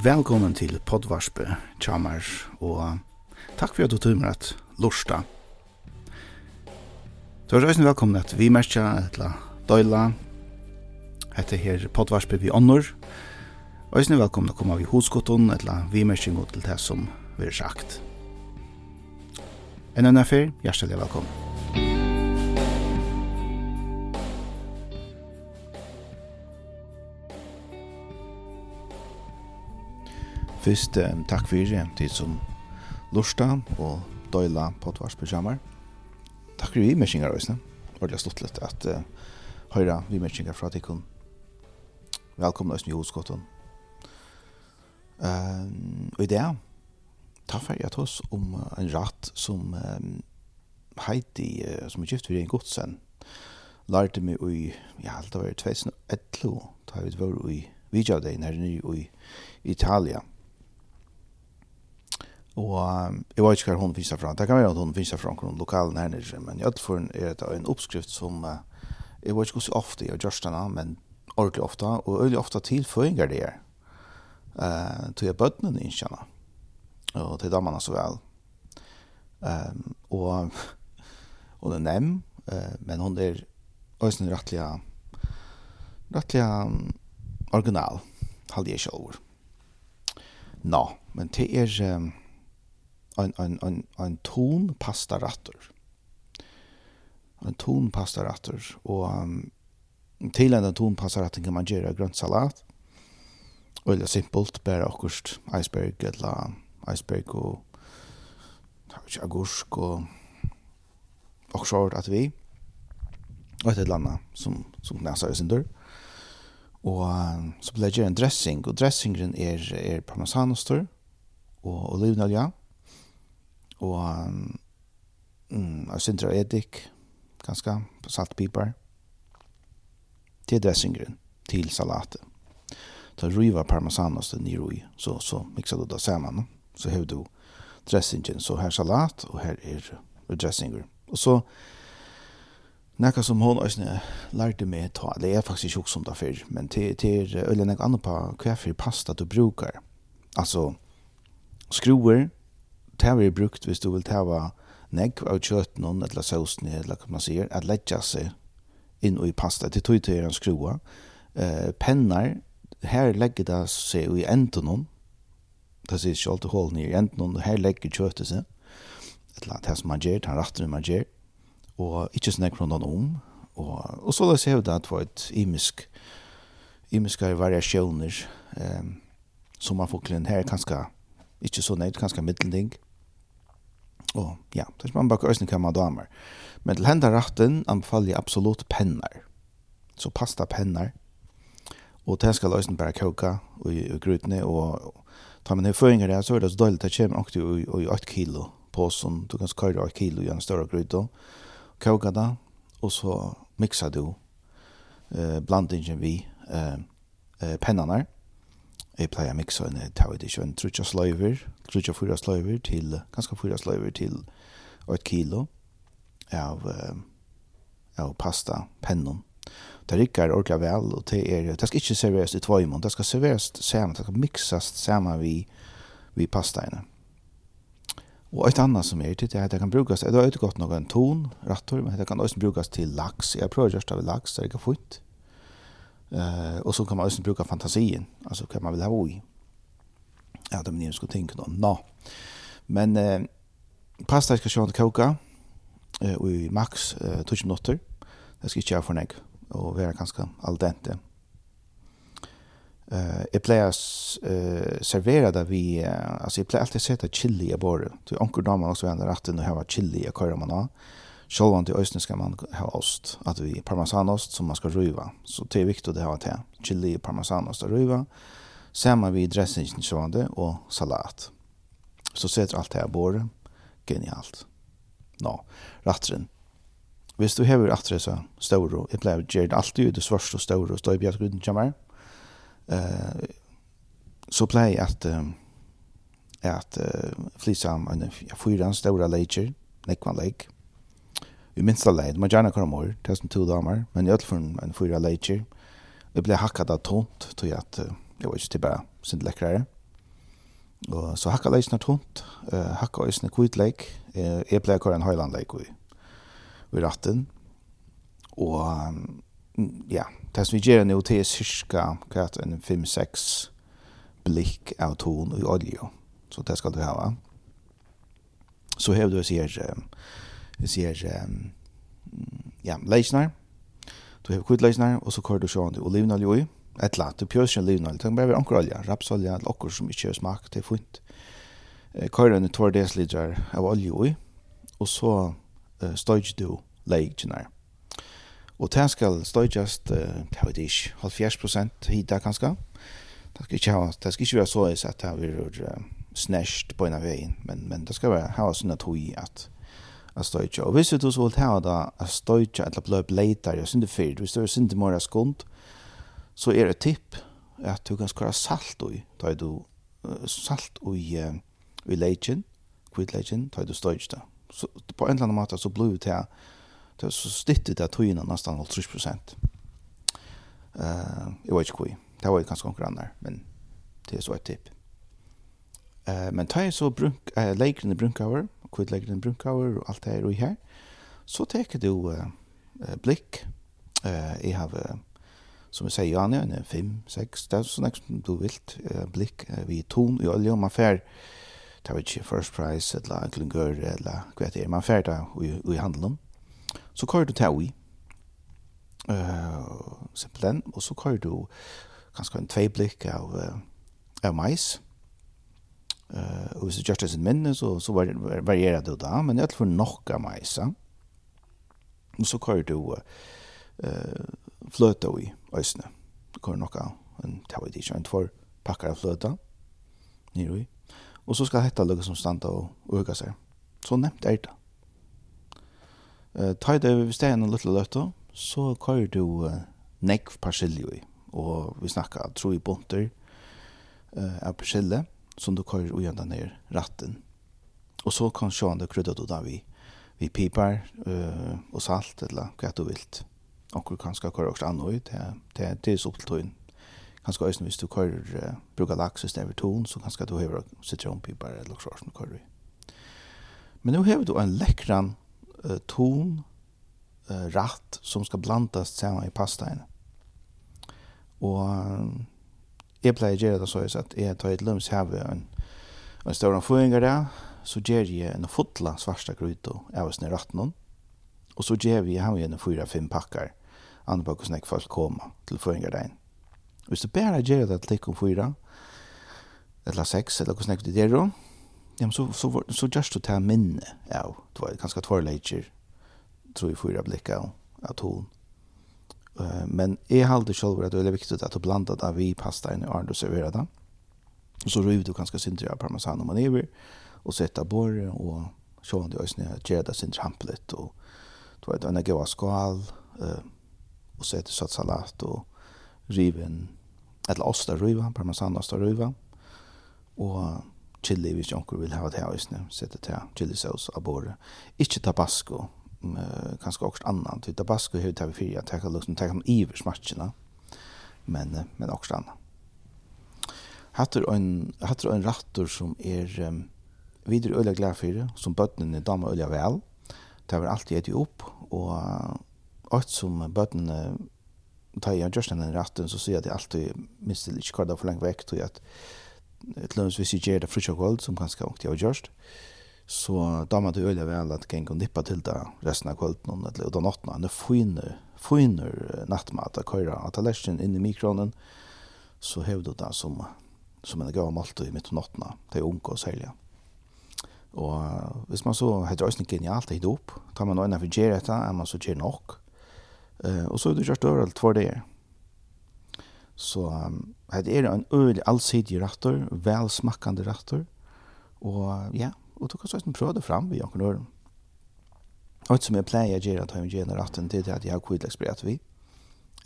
Velkommen til podvarspe, Tjamar, og takk for at du tog med at lorsta. Du er reisende velkommen at vi merkja etla døyla, etter her podvarspe vi ånder. Reisende velkommen at komme av i hoskotton, etla vi merker god til det som vi har sagt. En annen affær, hjertelig velkommen. Fyrst eh, takk for tid som lorsta og døyla potvars-programmer. Takk fyrir vi mersinger også. Ordelig det stått litt at uh, høyra vi mersinger fra tikkun. Velkomna også i hoskotten. Uh, og i det, ta fyrir jeg tås om uh, en ratt som um, Heidi, uh, som er gift for en godsen, lærte meg i, ja, alt det var i 2011, da vi var i Vidjavdein her nye i Italia. Mm Og jeg vet ikke hva hun finnes derfra. Det kan være at hun finnes derfra noen lokale nærmere, men i alle fall er det en oppskrift som uh, jeg vet ikke hvor så ofte jeg gjør denne, men ordentlig ofte, og øyelig ofte tilføringer det er uh, til jeg bøttene innkjenne, og til damene så vel. Um, og hun er nem, uh, men hun er også en rettelig, rettelig um, original, halde jeg selv. Nå, men til er... Um, en, en, en, en ton pastaratter. En ton pastaratter. Och um, till en ton pastaratter kan man göra grönt salat. Och det är simpelt, bara akkurat iceberg, eller iceberg og ikke, agursk og og sjort at vi og et eller annet som, som näsa i sin dør. Og um, så ble det en dressing, og dressingen er, er parmesanostor og olivenolja og mm, og synder edik, ganske, saltpiper, til dressingren til salatet. Ta riva parmesanost niro i, så, så mixar du det saman så har du dressingen, så her salat, og her er dressingren Og så, Nekka som hon òsne lærte meg ta, det er faktisk ikke som det før, men til, til øyne nek anna på hva for pasta du brukar. Altså, skruer, det vi brukt hvis du vil tava negg av kjøtten eller sausen eller hva man sier, at letja seg inn i pasta. Til tog til en skrua. Uh, pennar, her legger det seg i enden noen, det sier ikke alltid hålen i enden noen, her legger kjøttet seg, eller det som man gjør, den retten man gjør, og ikke snakk fra noen om, og, og så la oss det at det var et imisk, imiske variasjoner, Um, som man får klinn her, kanskje ikke så nøyd, kanskje middelding, Og ja, så man bare øyne hva man damer. Men til hendene retten anbefaler jeg absolutt penner. Så pasta penner. Og det skal øyne bare koka i grytene, og tar man ned føringer der, så er det så døylig, det kommer nok til i 8 kilo på som du kan skøre 8 kilo i en større gryte. Koka da, og så mixar du eh, blandingen vi eh, pennene. Jeg pleier å mikse en tau edition, trutja sløyver, trutja fyra sløyver til, ganske fyra sløyver til et kilo av, av pasta, pennon. Det rikker ordentlig vel, og det, er, det skal ikke serveres i tvøymon, det skal serveres sammen, det skal miksast sammen vi, vi pastaene. Og et annet som er til det det kan brukes, det er ikke godt noen ton, rattor, men det kan også brukes til laks. Jeg prøver å gjøre det av laks, det er ikke fint. Eh och så kan man också bruka fantasin. Alltså kan man väl ha i. Ja, det menar skulle tänka då. Nå. Men eh pasta ska sjön koka eh och i max eh, touch minuter. Det ska inte för nek och vara ganska al dente. Eh jag plejer eh servera där vi alltså jag plejer alltid sätta chili i bordet. Du onkel damer också vänder rätten och ha chili i kör man har. Sjølvan til øysten skal man ha ost, at vi parmesanost som man skal ruva. Så det er viktig å ha til. Chili, parmesanost og ruva. Samma vi dressingen sjølvan og salat. Så setter alt det her båret. Genialt. Nå, rattren. Hvis du hever rattren så ståro, jeg pleier å gjøre det alltid ut i svørst og ståro, stå i bjergrunnen kommer. Uh, så pleier jeg at um, at uh, flysa om en fyra stora leger, nekvan leger, i minsta leid, man gjerne kommer er som to damer, men i ødelform en fyra leitjer. Jeg ble hakket av tomt, tog jeg at jeg var ikke til bare sin lekkere. Og så hakket leitjen av tomt, uh, hakket øyne kvitleik, uh, jeg ble kvar en høylandleik i, i ratten. Og ja, det som vi gjør nå til cirka kvart en 5-6 blikk av ton i olje. Så det skal du ha. Så hever du sier, uh, vi sier um, ja, leisnar. du har kvitt leisner, og så kvar du sjåan til olivenolje i, et eller du pjøser en olivenolje, det kan bare være ankerolje, rapsolje, eller okkur som ikke gjør smak, det er fint. Kører en 2 dl av olje i, og så uh, støyger du leikene. Og det skal støyges, uh, det vet ikke, halv fjers prosent hida kanska. Det skal ikke, ha, det skal ikke være så at det er snæsht på en av veien, men, men det skal være, ha sånn at at a støytja. Og hvis du så vil ta da a støytja eller blei bleitar, jeg synes det fyrir, hvis du er sindi mora skund, så er det tipp at du kan skara salt ui, da er du salt ui i leitjen, kvitt leitjen, da er du støytja. Så på en eller annen måte så bløy til så stittet det tøyina nesten 30%. Uh, jeg vet ikke hvor, det var ganske konkurrannar, men det er så et tipp. Uh, men ta så brunk, uh, leikren i brunkaver, hvor du legger din brunkaver og alt det her og her, så teker du uh, blikk. Uh, jeg har, uh, som jeg sier, Anja, en fem, seks, det er sånn som du vil, uh, blikk uh, vi ton i olje, og man fer, det er ikke first price, eller klingør, eller hva det er, man fer da i, i handelen. Så kører du til i, uh, simpelthen, og så kører du kanskje en tvei blikk av, uh, av mais, Eh, och så just sen minne så så var varierar det där, men jag tror nog av majsa. Och så kör du eh flöta i ösna. Kör nog av en tavit i sjön för packar av flöta. Ni vet. Och så ska hetta lukka som standa och öka sig. Så nämnt är det. Eh ta det vi sten en liten lötta så kör du nekv persilje och vi snackar tror i bonter eh av persille som du kører ujenta ned ratten. Og så kan sjående krydda du da vi, vi pipar uh, og salt eller hva du vilt. Onkur kan skal kører også annet ut, det er dels opp til tøyen. Kanskje også hvis du kører uh, bruker laks hvis det er ton, så kanskje du hever sitronpipar eller hva som du kører. Men nu har du en lekkran uh, ton, uh, ratt som skal blandas sammen i pastaen. Og jeg pleier å gjøre det så at jeg tar et løms her ved en, en større føringer der, så gjør jeg en fotla svarsta gryto av oss ned ratten. Og så gjør vi her en fyra-fem pakkar, andre bak hvordan jeg folk kommer til føringer der. Hvis du bare gjør det til ikke om fyra, eller seks, eller hvordan jeg gjør det, ja, så, så, så, så gjør du til minne av, det var ganske tvorleitjer, tror jeg fyra blikket av, av tonen Uh, men jeg halder selv at det er viktig at du blander det vi pasta inn i åren du serverer det. Og så river du ganske sindri av parmesan og maniver, og setter bord, og så han du øyne gjør det sindri hamplet, og du vet, en gav skal, uh, og setter satt salat, og riven, eller osta riva, parmesan osta riva, og chili hvis jonker vil ha det her øyne, setter til chili saus av bordet. Ikke tabasco, uh, kanskje også annan. Til Tabasco har vi tatt for at jeg kan liksom ta om iver smatsene, men, uh, men også annan. Hattur ein hattur ein rattur sum er um, vidare ølla glad fyrir, sum bøtnene dama ølla vel. Ta ver alt eti upp og alt sum bøtnene ta ja just den ratten så ser det alltid minst det ikkje kada for langt vekk til at et løns hvis jeg gjør det frutja gold som ganske ångt jeg har gjørst, så da man det øye vel at gjengen nippa til det resten av kvölden eller utan åttna, det finer, finer nattmat at køyra av tallersken inn i mikronen, så hevde det som, som en gav malt i mitt om åttna, til unge og særlig. Og hvis man så heter det genialt det opp, tar man øyne for gjer etter, er man så gjer nok, og så er det kjørt over alt for det. Så um, det er en øyelig allsidig rätter, väl smakande rätter. og ja, og du kan sånn prøve det fram i noen øren. Og et som jeg pleier å gjøre at jeg gjerne ratten til at jeg har kvidleksbrett vi,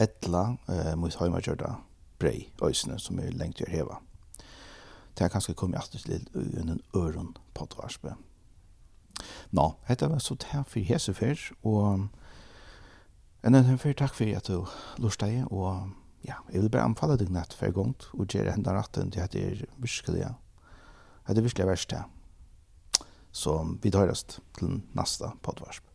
etla eh, mot heimagjørda brei øysene som er lengt gjør heva. Det er kanskje kommet alltid til en øren på tvarspe. Nå, dette var så det for hese før, og en enn før takk for at du lort deg, og ja, jeg vil bare anbefale deg nett for gongt, og gjøre enda ratten til at det er virkelig, at det er virkelig verst det. Så vi tar oss til neste poddvarsp.